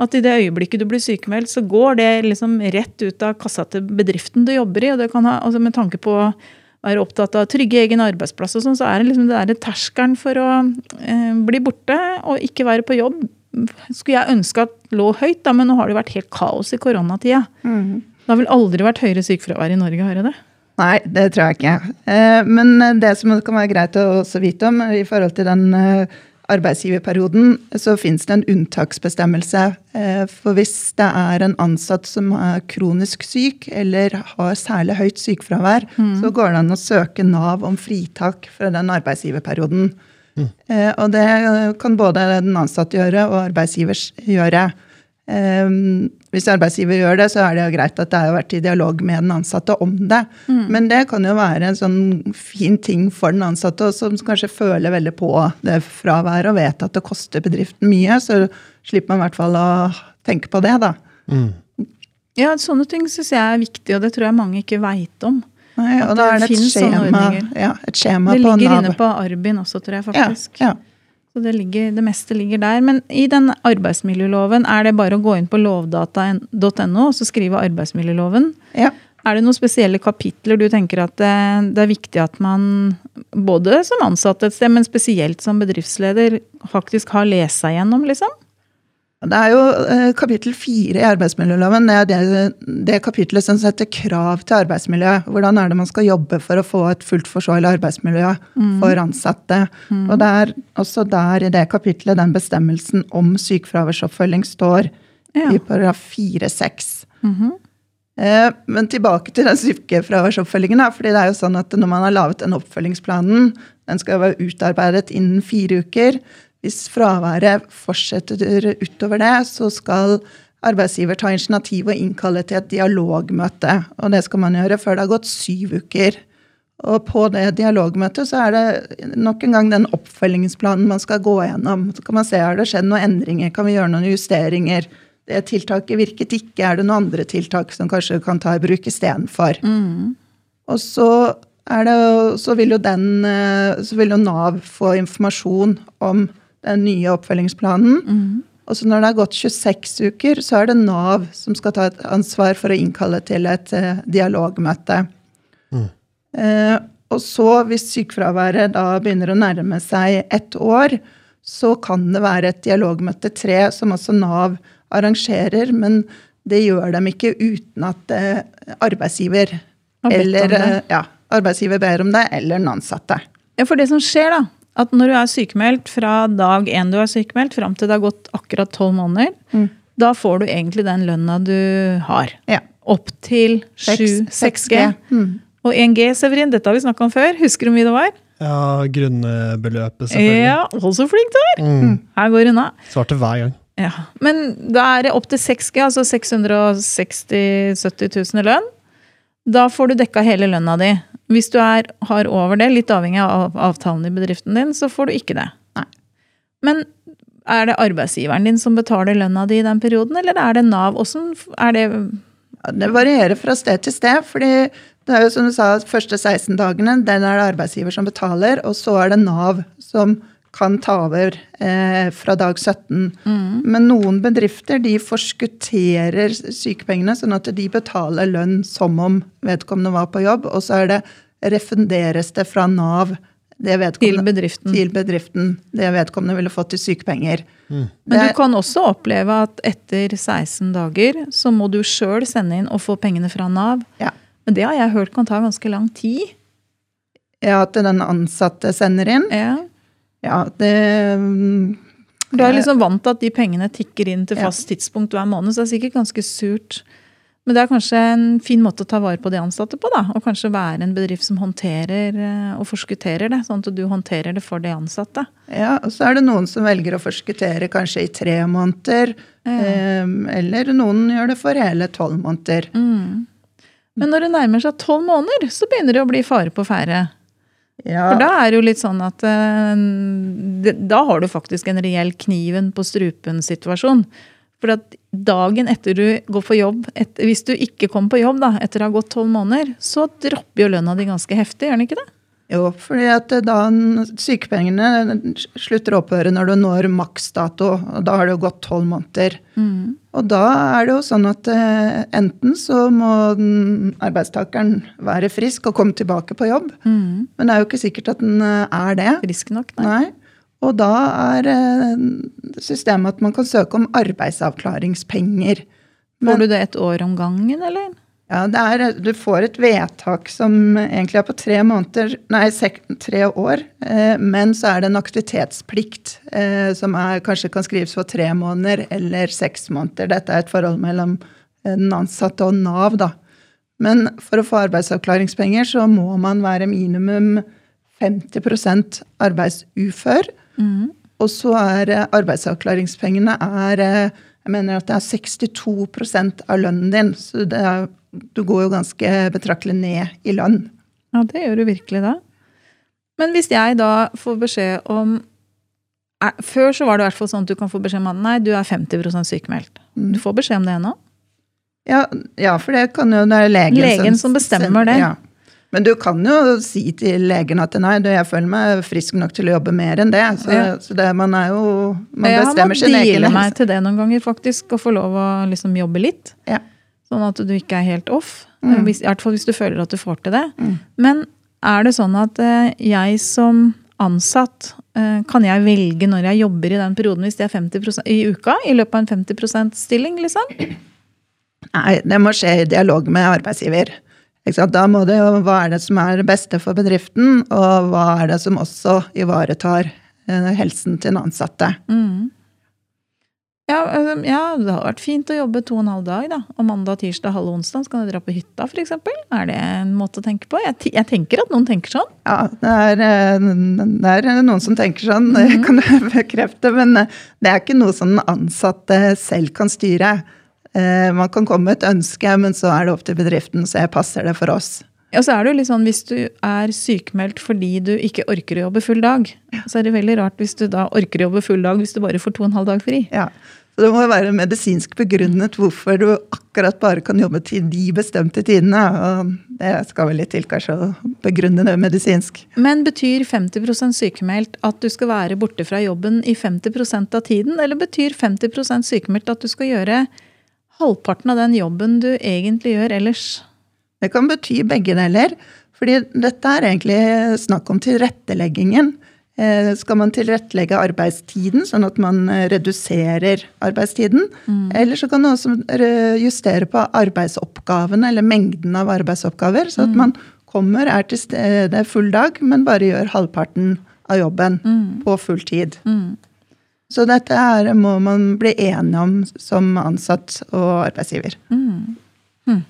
At i det øyeblikket du blir sykemeldt, så går det liksom rett ut av kassa til bedriften du jobber i. Og det kan ha, altså med tanke på å være opptatt av trygge egen arbeidsplass og sånn, så er det liksom det der terskelen for å eh, bli borte og ikke være på jobb. Skulle jeg ønske at lå høyt, da, men nå har det vært helt kaos i koronatida. Mm. Det har vel aldri vært høyere sykefravær i Norge, har jeg det? Nei, det tror jeg ikke. Eh, Men det som kan være greit å også vite om i forhold til den eh, arbeidsgiverperioden, så finnes det en unntaksbestemmelse. Eh, for hvis det er en ansatt som er kronisk syk eller har særlig høyt sykefravær, så går det an å søke Nav om fritak fra den arbeidsgiverperioden. Mm. Og det kan både den ansatte gjøre og arbeidsgivers gjøre. Eh, Hvis arbeidsgiver gjør det, så er det jo greit at det har vært i dialog med den ansatte om det. Men det kan jo være en sånn fin ting for den ansatte, som kanskje føler veldig på det fraværet og vet at det koster bedriften mye, så slipper man i hvert fall å tenke på det, da. Ja, sånne ting syns jeg er viktig, og det tror jeg mange ikke veit om. Nei, og da det er det et skjema, ja, et skjema Det på ligger inne på Arbin også, tror jeg faktisk. Ja, ja. Så det, ligger, det meste ligger der. Men i den arbeidsmiljøloven, er det bare å gå inn på lovdata.no og så skrive arbeidsmiljøloven? ja. Er det noen spesielle kapitler du tenker at det, det er viktig at man, både som ansatt et sted, men spesielt som bedriftsleder, faktisk har lest seg gjennom, liksom? Det er jo eh, kapittel fire i arbeidsmiljøloven. Det er det, det kapitlet som setter krav til arbeidsmiljø. Hvordan er det man skal jobbe for å få et fullt forsvarlig arbeidsmiljø for ansatte. Og det er også der i det kapitlet den bestemmelsen om sykefraværsoppfølging står Ja. i paragraf 4-6. Eh, Men tilbake til den sykefraværsoppfølgingen. fordi det er jo sånn at Når man har laget den oppfølgingsplanen, den skal jo være utarbeidet innen fire uker. Hvis fraværet fortsetter utover det, så skal arbeidsgiver ta initiativ og innkalle til et dialogmøte. Og det skal man gjøre før det har gått syv uker. Og på det dialogmøtet så er det nok en gang den oppfølgingsplanen man skal gå gjennom. Så kan man se har det skjedd noen endringer, kan vi gjøre noen justeringer. Det tiltaket virket ikke, er det noen andre tiltak som kanskje kan ta i bruk istedenfor. Og så, det, så, vil jo den, eh, så vil jo Nav få informasjon om den nye oppfølgingsplanen. Og så når det har gått 26 uker, så er det Nav som skal ta et ansvar for å innkalle til et uh, dialogmøte. Eh, og så, hvis sykefraværet da begynner å nærme seg ett år, så kan det være et dialogmøte tre, som også Nav arrangerer, men det gjør dem ikke uten at uh, arbeidsgiver eller, ja, arbeidsgiver ber om det, eller den ansatte. Ja, for det som skjer, da, at når du er sykemeldt fra dag én du er sykemeldt, fram til det har gått akkurat tolv måneder, da får du egentlig den lønna du har. Ja. Opp til 7-6G. Mm. Og 1G, Severin, dette har vi snakka om før. Husker du hvor mye det var? Ja, grunnbeløpet, selvfølgelig. Ja, å, så flink du er! Mm. Her går det unna. Svarte hver gang. Ja. Men da er det opp til 6G, altså 660 000-70 000 i lønn. Da får du dekka hele lønna di. Hvis du er, har over det, litt avhengig av avtalen i bedriften din, så får du ikke det. Nei. Men er det arbeidsgiveren din som betaler lønna di i den perioden, eller er det Nav? Hvordan er det Det varierer fra sted til sted. fordi det er jo som du sa, første 16 dagene den er det arbeidsgiver som betaler, og så er det Nav som kan ta over eh, fra dag 17. Men noen bedrifter de forskutterer sykepengene, sånn at de betaler lønn som om vedkommende var på jobb, og så er det refunderes det fra Nav det til bedriften? til bedriften det vedkommende ville fått i sykepenger. Men du kan også oppleve at etter 16 dager så må du sjøl sende inn og få pengene fra Nav. Ja. Men det har jeg hørt kan ta ganske lang tid. Ja, at den ansatte sender inn. Ja. Ja, det mm, Du er liksom vant til at de pengene tikker inn til Ja. fast tidspunkt hver måned, så det er sikkert ganske surt. Men det er kanskje en fin måte å ta vare på de ansatte på, da. Og kanskje være en bedrift som håndterer eh, og forskutterer det, sånn at du håndterer det for de ansatte. Ja, og så er det noen som velger å forskuttere kanskje i tre måneder. eh, eller noen gjør det for hele tolv måneder. Men når det nærmer seg tolv måneder, så begynner det å bli fare på ferde. Ja, For da er det jo litt sånn at eh, Da har du faktisk en reell kniven på strupen-situasjon. For at dagen etter du går på jobb, et, hvis du ikke kommer på jobb da, etter å ha gått tolv måneder, så dropper jo lønna di ganske heftig, gjør den ikke det? Jo, fordi at da sykepengene slutter å opphøre når du når maksdato, og da har det jo gått tolv måneder. Og da er det jo sånn at eh, enten så må arbeidstakeren være frisk og komme tilbake på jobb, men det er jo ikke sikkert at den eh, er det. Frisk nok? Nei. Nei. Og da er eh, systemet at man kan søke om arbeidsavklaringspenger. Får du det et år om gangen, eller? Ja, er, Du får et vedtak som egentlig er på tre måneder, nei, tre år. Eh, men så er det en aktivitetsplikt eh, som er, kanskje kan skrives for tre måneder eller seks måneder. Dette er et forhold mellom eh, den ansatte og Nav, da. Men for å få arbeidsavklaringspenger så må man være minimum 50 arbeidsufør. Mm. Og så er eh, arbeidsavklaringspengene er, eh, Jeg mener at det er 62% av lønnen din. Så det er, du går jo ganske betraktelig ned i lønn. Ja, det gjør du virkelig da. Men hvis jeg da får beskjed om Før så var det i hvert fall sånn at du kan få beskjed om at nei, du er 50 sykemeldt. Mm. Du får beskjed om det ennå? Ja, ja, for det kan jo det er legen, legen som, som bestemmer det. Ja. Men du kan jo si til legen at nei, jeg føler meg frisk nok til å jobbe mer enn det. Så, ja. så det, man er jo Man bestemmer sin egen. Jeg har meg til det noen ganger, faktisk. Å få lov å liksom jobbe litt. Ja. Sånn at du ikke er helt off. Mm. Hvis, I hvert fall hvis du føler at du får til det. Mm. Men er det sånn at eh, jeg som ansatt eh, kan jeg velge når jeg jobber i den perioden hvis det er 50 i uka? I løpet av en 50 %-stilling, liksom? Nei, det må skje i dialog med arbeidsgiver. Da må det jo Hva er det som er det beste for bedriften, og hva er det som også ivaretar eh, helsen til den ansatte? Mm. Ja, altså, ja, det har vært fint å jobbe to og en halv dag. da. Og mandag, tirsdag, halv onsdag så kan du dra på hytta f.eks. Er det en måte å tenke på? Jeg, jeg, tenker at noen tenker sånn. Ja, det er, eh, det er noen som tenker sånn, det mm. kan du bekrefte. Men eh, det er ikke noe som den ansatte selv kan styre. Eh, man kan komme med et ønske, men så er det opp til bedriften å se passer det for oss. Ja, så er det jo litt sånn, Hvis du er sykemeldt fordi du ikke orker å jobbe full dag, så er det veldig rart hvis du da orker å jobbe full dag hvis du bare får to og en halv dag fri. Ja, så Det må jo være medisinsk begrunnet hvorfor du akkurat bare kan jobbe til de bestemte tidene. og Det skal vel litt til kanskje å begrunne det medisinsk. Men betyr 50% sykemeldt at du skal være borte fra jobben i 50% av tiden, eller betyr 50% sykemeldt at du skal gjøre halvparten av den jobben du egentlig gjør ellers? Det kan bety begge deler. fordi dette er egentlig snakk om tilretteleggingen. Eh, skal man tilrettelegge arbeidstiden, sånn at man eh, reduserer arbeidstiden? Mm. Eller så kan man også justere på arbeidsoppgavene, eller mengden av arbeidsoppgaver. Så at mm. man kommer, er til stede full dag, men bare gjør halvparten av jobben mm. på full tid. Mm. Så dette her må man bli enige om som ansatt og arbeidsgiver. Mm. Hm.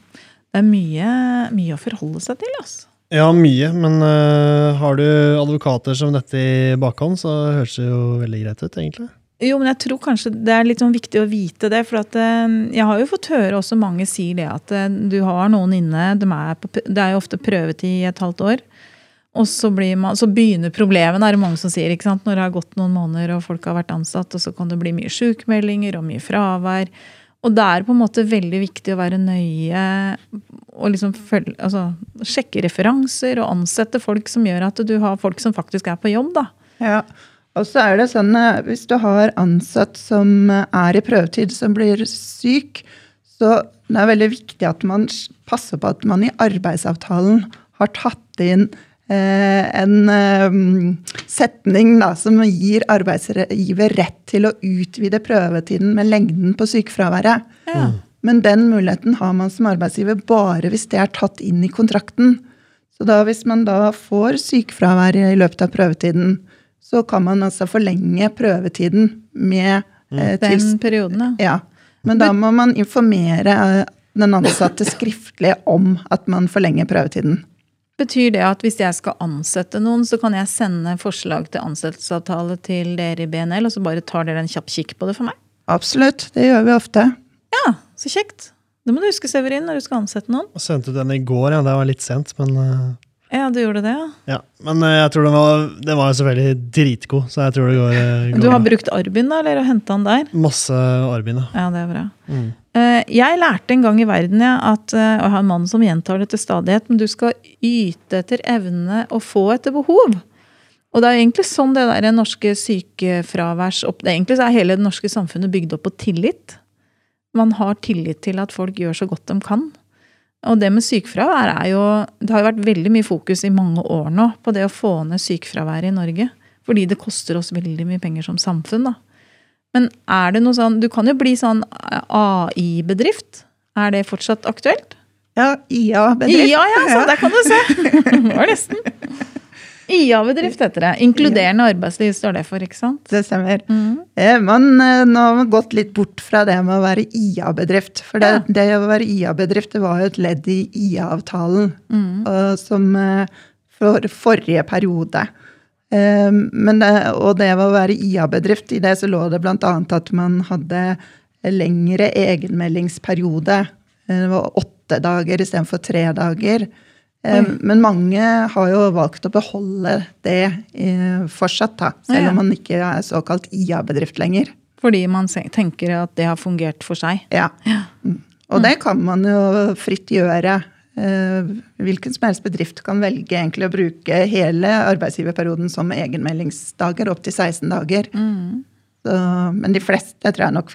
Det er mye, mye, å forholde seg til, altså. Ja, mye. Men uh, har du advokater som dette i bakhånd, så høres det jo veldig greit ut, egentlig. Jo, men jeg tror kanskje det er litt sånn viktig å vite det. For at, uh, jeg har jo fått høre også mange sier det at uh, du har noen inne. De er på, det er jo ofte prøvetid i et halvt år. Og så, man, så, begynner problemene, er det mange som sier. ikke sant? Når det har gått noen måneder og folk har vært ansatt, og så kan det bli mye sykemeldinger og mye fravær. Og det er på en måte veldig viktig å være nøye og liksom følge, altså, sjekke referanser og ansette folk som gjør at du har folk som faktisk er på jobb. da. Ja, og så er det sånn at hvis du har ansatt som er i prøvetid, som blir syk, så det er veldig viktig at man passer på at man i arbeidsavtalen har tatt inn Eh, en eh, setning da, som gir arbeidsgiver rett til å utvide prøvetiden med lengden på sykefraværet. Ja. Men den muligheten har man som arbeidsgiver bare hvis det er tatt inn i kontrakten. Så da, hvis man da får sykefravær i løpet av prøvetiden, så kan man altså forlenge prøvetiden med eh, Den perioden, ja. ja. Men da må man informere den ansatte skriftlig om at man forlenger prøvetiden. Betyr det at hvis jeg skal ansette noen, så kan jeg sende forslag til ansettelsesavtale til dere i BNL, og så bare tar dere en kjapp kikk på det for meg? Absolutt. Det gjør vi ofte. Ja, så kjekt. Det må du huske, Severin, når du skal ansette noen. Jeg sendte den i går, ja. Det var litt sent, men uh... Ja, du gjorde det, ja. ja men uh, jeg tror den var, den var selvfølgelig dritgod, så jeg tror det går, uh, går Du har brukt Arbin, da, eller henta han der? Masse Arbin, ja. Ja, det er bra. Mm. Eh, jeg lærte en gang i verden ja, at eh, og jeg har en mann som gjentar det til stadighet, men du skal yte etter evne og få etter behov. Og det er egentlig sånn det der norske sykefraværs Egentlig så er hele det norske samfunnet bygd opp på tillit. Man har tillit til at folk gjør så godt de kan. Og det med sykefravær er jo Det har jo vært veldig mye fokus i mange år nå på det å få ned sykefraværet i Norge. Fordi det koster oss veldig mye penger som samfunn. da. Men er det noe sånn Du kan jo bli sånn AI-bedrift. Er det fortsatt aktuelt? Ja, IA-bedrift. IA, ja, så der kan du se! Det var nesten. IA-bedrift heter det. Inkluderende arbeidsliv står det for, ikke sant? Det stemmer. Mm. Men eh, nå har man gått litt bort fra det med å være IA-bedrift. For det, Ja. det å være IA-bedrift det var jo et ledd i IA-avtalen Mm. som eh, for forrige periode. Eh, Men det, og det å være IA-bedrift, i det så lå det bl.a. at man hadde lengre egenmeldingsperiode. Eh, Det var åtte dager istedenfor tre dager. Eh, Oi. Men mange har jo valgt å beholde det eh, fortsatt, da. Ja. Selv om man ikke er såkalt IA-bedrift lenger. Fordi man tenker at det har fungert for seg. Ja. Mm. Og det kan man jo fritt gjøre. Eh, Hvilken som helst bedrift kan velge egentlig å bruke hele arbeidsgiverperioden som egenmeldingsdager, opptil 16 dager. Mm. Så, men de fleste tror jeg nok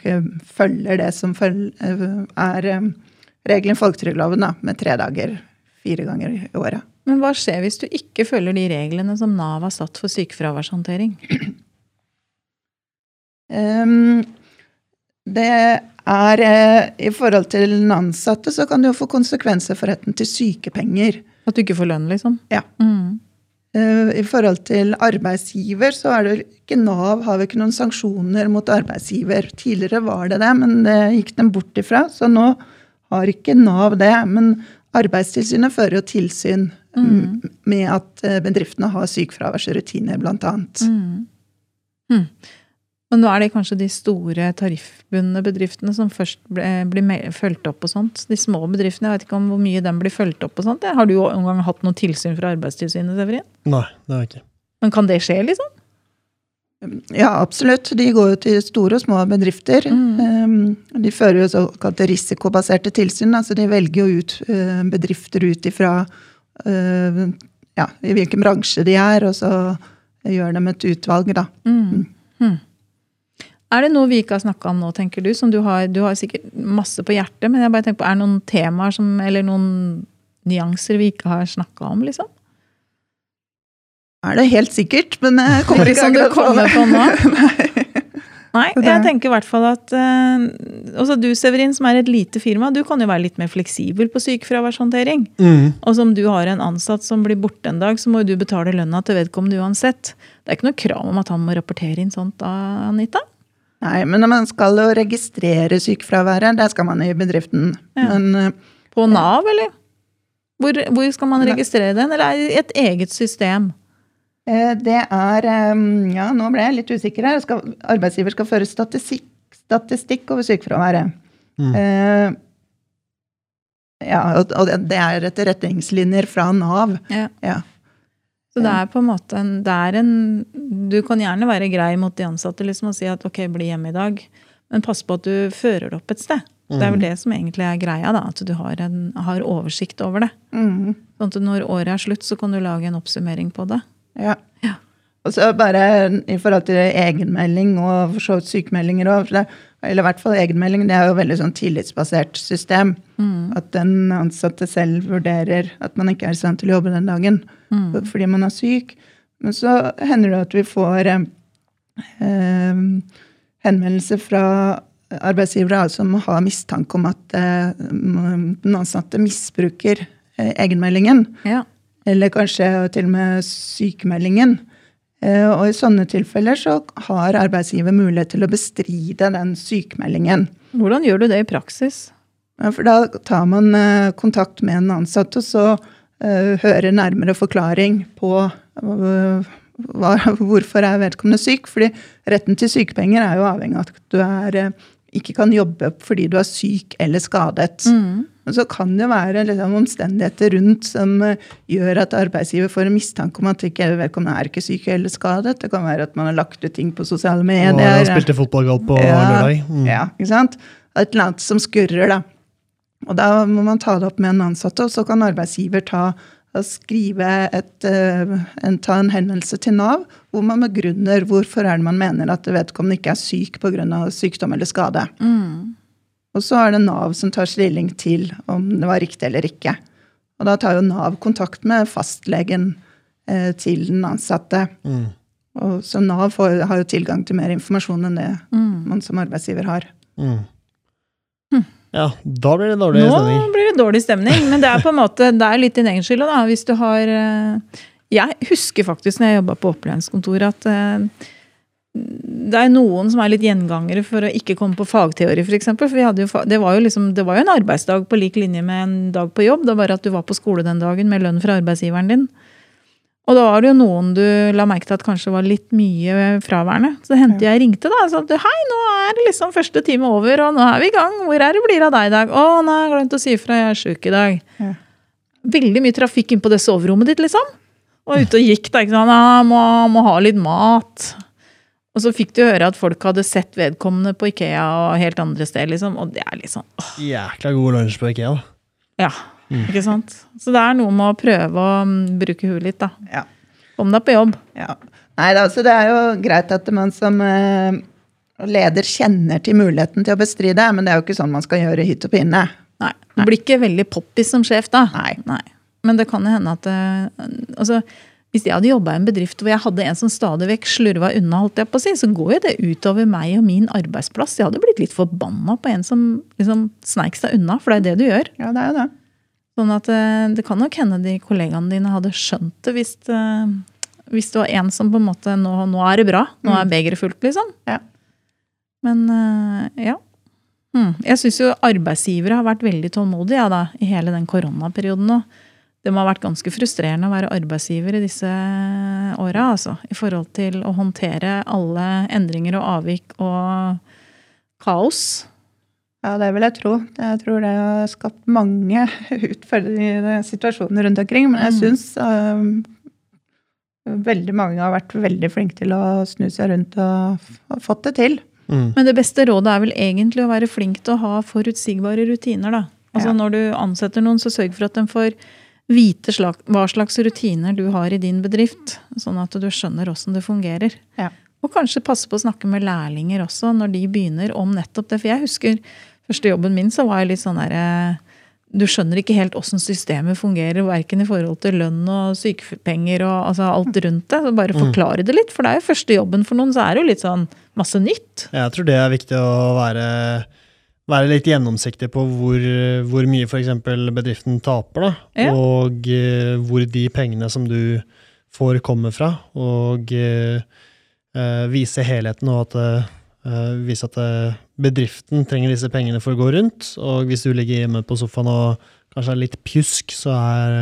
følger det som følger, er regelen i folketrygdloven, med tre dager fire ganger i året. Men hva skjer hvis du ikke følger de reglene som Nav har satt for sykefraværshåndtering? Um, det er eh, I forhold til den ansatte så kan det jo få konsekvenser for retten til sykepenger. At du ikke får lønn, liksom? Ja. Mm. Eh, I forhold til arbeidsgiver så er det ikke Nav har vi ikke noen sanksjoner mot arbeidsgiver. Tidligere var det det, men det gikk de bort ifra. Så nå har ikke Nav det. Men Arbeidstilsynet fører jo tilsyn Mm. med at eh, bedriftene har sykefraværsrutiner, annet. Mm. Hm. Men nå er det kanskje de store tariffbundne bedriftene som først blir fulgt opp og sånt. De små bedriftene, jeg vet ikke om hvor mye de blir fulgt opp og sånt. Har du jo en gang hatt noe tilsyn fra Arbeidstilsynet, Severin? Nei, det har jeg ikke. Men kan det skje, liksom? Ja, absolutt. De går jo til store og små bedrifter. Mm. Eh, De fører jo såkalte risikobaserte tilsyn. altså De velger jo ut eh, bedrifter ut ifra eh, ja, i hvilken bransje de er, og så gjør de et utvalg, da. Mm. Mm. Er det noe vi ikke har snakka om nå, tenker du? Som du har, du har sikkert masse på hjertet, men jeg bare tenker på, er det noen temaer som, eller noen nyanser vi ikke har snakka om, liksom? Er det helt sikkert, men jeg kommer ikke Som du akkurat på kommer det. på nå? Nei, jeg tenker i hvert fall at eh, Også du, Severin, som er et lite firma, du kan jo være litt mer fleksibel på sykefraværshåndtering. Mm. Og som du har en ansatt som blir borte en dag, så må jo du betale lønna til vedkommende uansett. Det er ikke noe krav om at han må rapportere inn sånt da, Anita? Nei, men man skal jo registrere sykefraværet. Det skal man i bedriften. Ja. Men eh, På Nav, eller? Hvor, hvor skal man registrere den, eller er det i et eget system? Eh, Det er Ja, nå ble jeg litt usikker her. Skal, arbeidsgiver skal føre statistikk, statistikk over sykefraværet. Mm. Eh, Ja, og og det- er etter retningslinjer fra Nav. Ja. Ja. Så det er på en måte en, det er en Du kan gjerne være grei mot de ansatte liksom, og si at ok, bli hjemme i dag, men pass på at du fører det opp et sted. Det er vel det som egentlig er greia, da, at du har, en, har oversikt over det. Mm. Sånn at når året er slutt, så kan du lage en oppsummering på det. Ja. Ja. Og så bare i forhold til egenmelding og for så vidt sykemeldinger òg. Eller i hvert fall egenmelding, det er jo veldig sånn tillitsbasert system. Mm. At den ansatte selv vurderer at man ikke er i stand til å jobbe den dagen Mm. fordi man er syk. Men så hender det at vi får eh, eh, henvendelser fra arbeidsgivere som har mistanke om at eh, den ansatte misbruker eh, egenmeldingen. Ja. Eller kanskje til og med sykemeldingen. Eh, Og i sånne tilfeller så har arbeidsgiver mulighet til å bestride den sykemeldingen. Hvordan gjør du det i praksis? For da tar man eh, kontakt med en ansatt, og så eh, hører nærmere forklaring på hva, hvorfor er vedkommende syk. Fordi retten til sykepenger er jo avhengig av at du er, ikke kan jobbe fordi du er syk eller skadet. Mm. Men så kan det være liksom, omstendigheter rundt som eh, gjør at arbeidsgiver får en mistanke om at ikke vedkommende er ikke syk eller skadet. Det kan være at man har lagt ut ting på sosiale Og medier. jeg spilte fotballgall på Ja, lørdag. Mm. Ja, ikke sant? Et eller annet som skurrer, da. Og da må man ta det opp med en ansatte, og så kan arbeidsgiver ta skrive et, eh, en, ta en henvendelse til Nav hvor man begrunner hvorfor er det man mener at vedkommende ikke er syk pga. sykdom eller skade. Mm. Og så er det Nav som tar stilling til om det var riktig eller ikke. Og da tar jo Nav kontakt med fastlegen eh, til den ansatte. Mm. Og så Nav får, har jo tilgang til mer informasjon enn det Mm. man som arbeidsgiver har. Mm. Hm. Ja, da blir det dårlig Nå stemning. blir det dårlig stemning, men det er på en måte, det er litt din egen skyld. Da, hvis du har eh, Jeg husker faktisk når jeg jobba på opplæringskontoret, at eh, det er noen som er litt gjengangere for å ikke komme på fagteori, f.eks. For, eksempel. for jo, det, var jo liksom, det var jo en arbeidsdag på lik linje med en dag på jobb. Det var bare at du var på skole den dagen med lønn fra arbeidsgiveren din. Og da var det jo noen du la merke til at kanskje var litt mye fraværende. Så det hendte jeg ringte da og sa hei, nå er det liksom første time over, og nå er vi i gang. Hvor er det blir av deg i dag? Å, nei, jeg har glemt å si ifra, jeg er sjuk i dag. Ja. Veldig mye trafikk inn på det soverommet ditt, liksom. Og ute og gikk da, ikke sant. Ja, må, må ha litt mat. Og så fikk du høre at folk hadde sett vedkommende på Ikea og helt andre steder, liksom. Og det er liksom åh, Jækla god lunsj på IKEA. da. Ja. Ikke sant? Så det er noe med å prøve å mm, bruke huet litt, da. Ja. Kom deg på jobb. Ja. Nei, det, altså, det er jo greit at man som eh, leder kjenner til muligheten til å bestride, men det er jo ikke sånn man skal gjøre hytt og pinne. Nei. Du blir ikke veldig poppis som sjef da. Nei. Nei. Men det kan hende at eh, altså, Hvis jeg hadde jobba i en bedrift hvor jeg hadde en som stadig vekk slurva unna, holdt jeg på å si, så går jo det utover meg og min arbeidsplass. Jeg hadde blitt litt forbanna på en som liksom sneik seg unna, for det er det du gjør. Ja, det er jo det. Sånn at eh, Det kan nok hende de kollegaene dine hadde skjønt det hvis, eh, hvis det var en som på en måte Nå, nå er det bra. Nå er begeret fullt, liksom. Ja. Men ja. Hmm. Jeg syns jo arbeidsgivere har vært veldig tålmodige ja, da, i hele den koronaperioden nå. Det må ha vært ganske frustrerende å være arbeidsgiver i disse åra, altså. I forhold til å håndtere alle endringer og avvik og kaos. Ja, det vil jeg tro. Jeg tror det har skapt mange utfordrende situasjoner rundt omkring. Men jeg syns veldig mange har vært veldig flinke til å snu seg rundt og og fått det til. Mm. Men det beste rådet er vel egentlig å være flink til å ha forutsigbare rutiner, da. Altså Ja. når du ansetter noen, så sørg for at de får vite slag, hva slags rutiner du har i din bedrift. Sånn at du skjønner åssen det fungerer. Ja. Og kanskje passe på å snakke med lærlinger også, når de begynner om nettopp det. For jeg husker første jobben min, så var jeg litt sånn derre Du skjønner ikke helt åssen systemet fungerer, verken i forhold til lønn og sykepenger og altså alt rundt det. Så bare forklare det litt, for det er jo første jobben for noen, så er det jo litt sånn masse nytt. Jeg tror det er viktig å være, være litt gjennomsiktig på hvor, hvor mye f.eks. bedriften taper, da. Ja. Og uh, hvor de pengene som du får, kommer fra. Og uh, uh, vise helheten, og at vise at bedriften trenger disse pengene for å gå rundt. Og hvis du ligger hjemme på sofaen og kanskje er litt pjusk, så er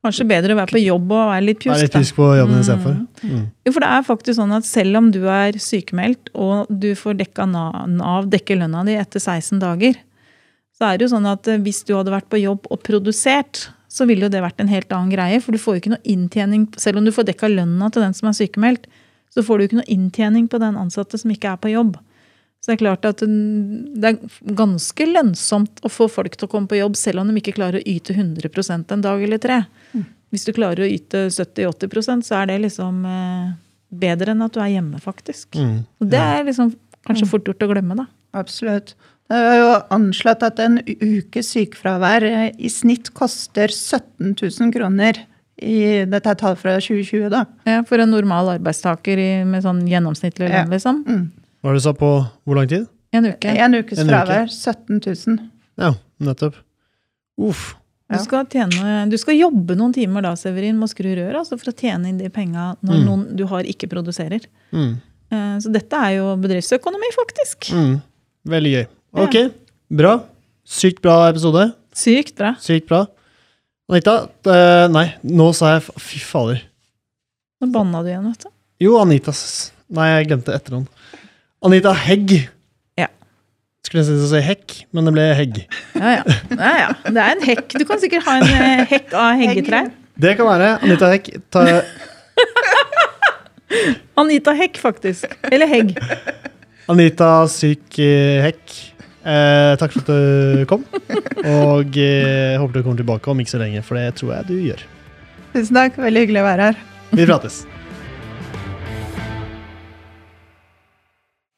Kanskje bedre å være på jobb og være litt pjusk. Være litt pjusk på jobben istedenfor. Mm. Jo, for det er faktisk sånn at selv om du er sykemeldt, og du får dekka Na- Nav dekker lønna di etter 16 dager, så er det jo sånn at eh, hvis du hadde vært på jobb og produsert, så ville jo det vært en helt annen greie. For du får jo ikke noe inntjening Selv om du får dekka lønna til den som er sykemeldt, så får du jo ikke noe inntjening på den ansatte som ikke er på jobb. Så det er klart at mm, det er ganske lønnsomt å få folk til å komme på jobb, selv om de ikke klarer å yte 100% en dag eller tre. Hvis du klarer å yte 70-80% så er det liksom eh, bedre enn at du er hjemme, faktisk. Mm. Og det er liksom kanskje fort gjort å glemme, da. Absolutt. Det er jo anslått at en ukes sykefravær eh, i snitt koster 17 000 kroner. I, dette er tall fra 2020, da. Ja, for en normal arbeidstaker i, med sånn gjennomsnittlig lønn, Ja. liksom. Mm. Hva er det du sa på hvor lang tid? En uke. En ukes En uke. fravær 17 000. Ja, nettopp. Uff. Du, skal tjene, du skal jobbe noen timer da, Severin, med å skru rør, altså for å tjene inn de penga når Mm. noen du har, ikke produserer. Mm. Eh, Så dette er jo bedriftsøkonomi, faktisk. Mm. Veldig gøy. Ok, bra. Sykt bra episode. Sykt bra. Sykt bra. Anita eh, Nei, nå sa jeg Fy fader. Nå banna du igjen, vet du. Jo, Anitas Nei, jeg glemte etternavn. Anita Hegg. Ja. Skulle nesten si hekk, men det ble Hegg. Ja, ja. ja, ja. Det er en hekk. Du kan sikkert ha en eh, hekk av heggetrær. Det kan være. Anita Hegg. Ta, Anita Hekk, faktisk. Eller Hegg. Anita Syk eh, Hekk. Eh, takk for at du kom. Og eh, håper du kommer tilbake om ikke så lenge, for det tror jeg du gjør. Tusen takk. Veldig hyggelig å være her. Vi prates.